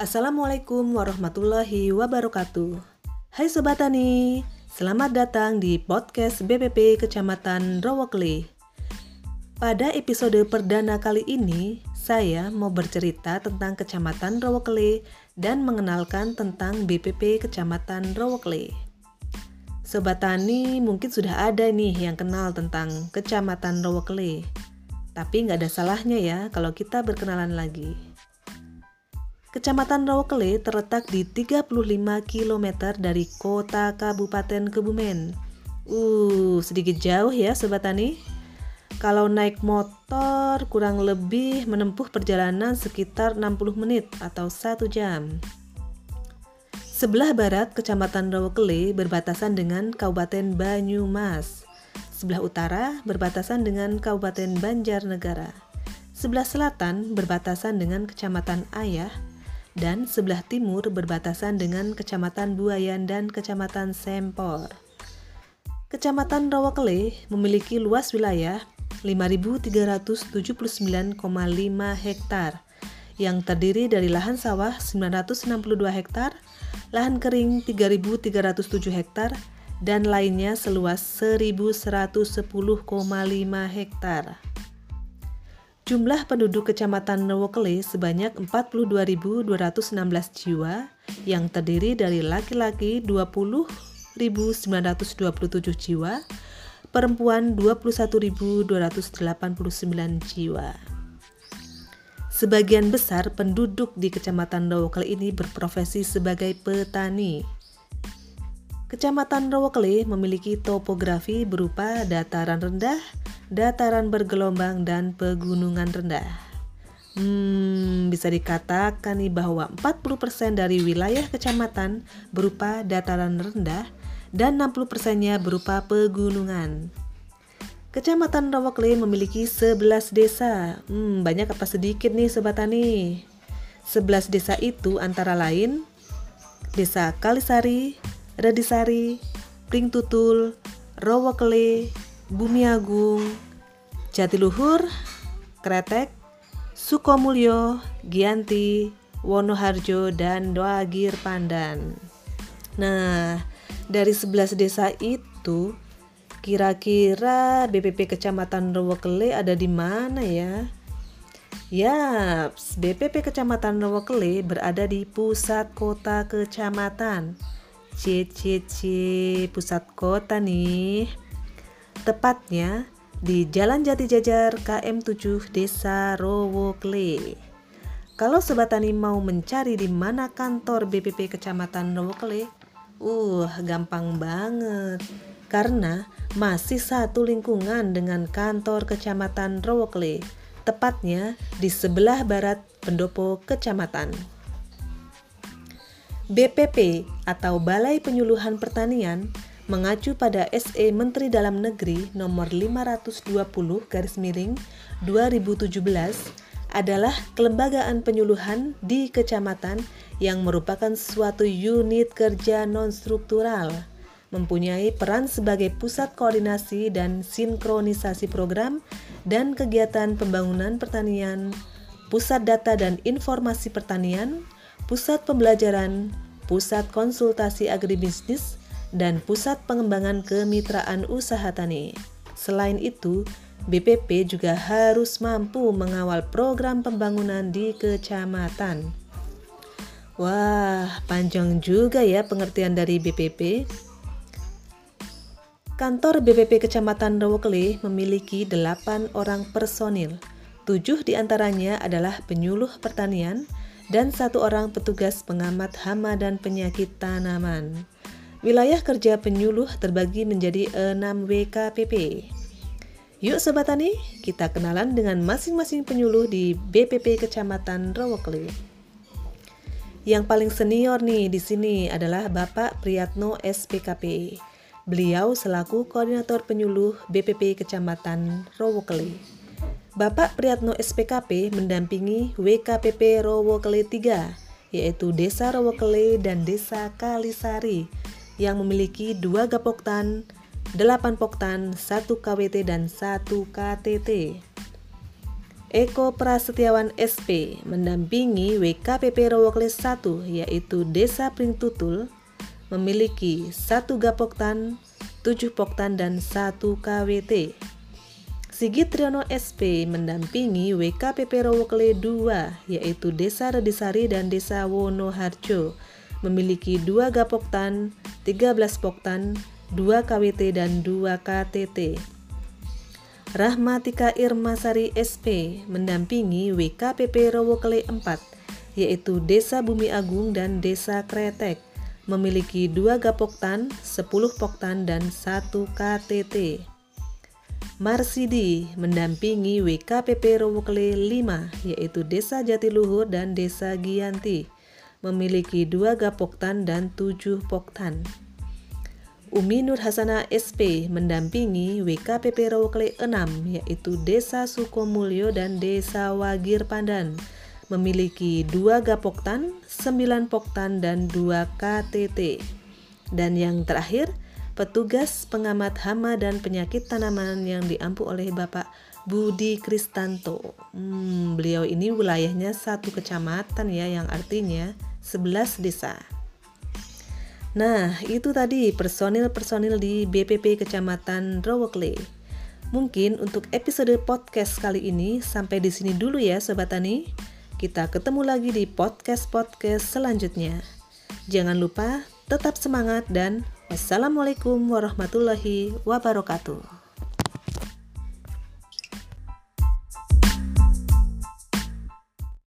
Assalamualaikum warahmatullahi wabarakatuh. Hai Sobat Tani, selamat datang di podcast BPP Kecamatan Rowokle. Pada episode perdana kali ini, saya mau bercerita tentang Kecamatan Rowokle dan mengenalkan tentang BPP Kecamatan Rowokle. Sobat Tani mungkin sudah ada nih yang kenal tentang Kecamatan Rowokle. Tapi nggak ada salahnya ya kalau kita berkenalan lagi. Kecamatan Rawakele terletak di 35 km dari kota Kabupaten Kebumen. Uh, sedikit jauh ya Sobat Tani. Kalau naik motor kurang lebih menempuh perjalanan sekitar 60 menit atau 1 jam. Sebelah barat Kecamatan Rawakele berbatasan dengan Kabupaten Banyumas. Sebelah utara berbatasan dengan Kabupaten Banjarnegara. Sebelah selatan berbatasan dengan Kecamatan Ayah dan sebelah timur berbatasan dengan Kecamatan Buayan dan Kecamatan Sempor. Kecamatan Rawakele memiliki luas wilayah 5.379,5 hektar yang terdiri dari lahan sawah 962 hektar, lahan kering 3.307 hektar, dan lainnya seluas 1.110,5 hektar. Jumlah penduduk Kecamatan Nowokele sebanyak 42.216 jiwa yang terdiri dari laki-laki 20.927 jiwa, perempuan 21.289 jiwa. Sebagian besar penduduk di Kecamatan Nowokele ini berprofesi sebagai petani. Kecamatan Rawakele memiliki topografi berupa dataran rendah, dataran bergelombang, dan pegunungan rendah. Hmm, bisa dikatakan nih bahwa 40% dari wilayah kecamatan berupa dataran rendah dan 60%-nya berupa pegunungan. Kecamatan Rawakele memiliki 11 desa. Hmm, banyak apa sedikit nih Sobat Tani? 11 desa itu antara lain Desa Kalisari, Radisari, Pring Tutul, Rowokele, Bumi Agung, Jatiluhur, Kretek, Sukomulyo, Gianti, Wonoharjo, dan Doagir Pandan. Nah, dari 11 desa itu, kira-kira BPP Kecamatan Rowokele ada di mana ya? Yaps, BPP Kecamatan Rowokele berada di pusat kota kecamatan. CCC pusat kota nih. Tepatnya di Jalan Jati Jajar KM7 Desa Rowokle. Kalau Sobat Tani mau mencari di mana kantor BPP Kecamatan Rowokle, uh gampang banget. Karena masih satu lingkungan dengan kantor Kecamatan Rowokle, tepatnya di sebelah barat pendopo kecamatan. BPP atau Balai Penyuluhan Pertanian mengacu pada SE Menteri Dalam Negeri nomor 520 garis miring 2017 adalah kelembagaan penyuluhan di kecamatan yang merupakan suatu unit kerja non-struktural, mempunyai peran sebagai pusat koordinasi dan sinkronisasi program dan kegiatan pembangunan pertanian, pusat data dan informasi pertanian, pusat pembelajaran, pusat konsultasi agribisnis, dan pusat pengembangan kemitraan usaha tani. Selain itu, BPP juga harus mampu mengawal program pembangunan di kecamatan. Wah, panjang juga ya pengertian dari BPP. Kantor BPP Kecamatan Rawakele memiliki 8 orang personil. Tujuh di antaranya adalah penyuluh pertanian, dan satu orang petugas pengamat hama dan penyakit tanaman. Wilayah kerja penyuluh terbagi menjadi 6 WKPP. Yuk Sobat Tani, kita kenalan dengan masing-masing penyuluh di BPP Kecamatan Rawakele. Yang paling senior nih di sini adalah Bapak Priyatno SPKP. Beliau selaku koordinator penyuluh BPP Kecamatan Rawakele. Bapak Priyatno SPKP mendampingi WKPP Rowokele 3, yaitu Desa Rowokele dan Desa Kalisari, yang memiliki dua gapoktan, delapan poktan, satu KWT dan satu KTT. Eko Prasetyawan SP mendampingi WKPP Rowokles 1 yaitu Desa Pringtutul memiliki satu gapoktan, tujuh poktan dan satu KWT. Sigit Triyono SP mendampingi WKPP Rowokle 2 yaitu Desa Redisari dan Desa Wonoharjo memiliki dua gapoktan, 13 poktan, 2 KWT dan 2 KTT. Rahmatika Irmasari SP mendampingi WKPP Rowokele 4 yaitu Desa Bumi Agung dan Desa Kretek memiliki dua gapoktan, 10 poktan dan 1 KTT. Marsidi mendampingi WKPP Rowokele 5 yaitu Desa Jatiluhur dan Desa Gianti memiliki dua gapoktan dan 7 poktan. Umi Nur Hasana SP mendampingi WKPP Rawakle 6 yaitu Desa Sukomulyo dan Desa Wagir Pandan memiliki dua gapoktan, 9 poktan dan 2 KTT. Dan yang terakhir, petugas pengamat hama dan penyakit tanaman yang diampu oleh Bapak Budi Kristanto. Hmm, beliau ini wilayahnya satu kecamatan ya yang artinya 11 desa. Nah, itu tadi personil-personil di BPP Kecamatan Rowokle. Mungkin untuk episode podcast kali ini sampai di sini dulu ya Sobat Tani. Kita ketemu lagi di podcast-podcast selanjutnya. Jangan lupa tetap semangat dan wassalamualaikum warahmatullahi wabarakatuh.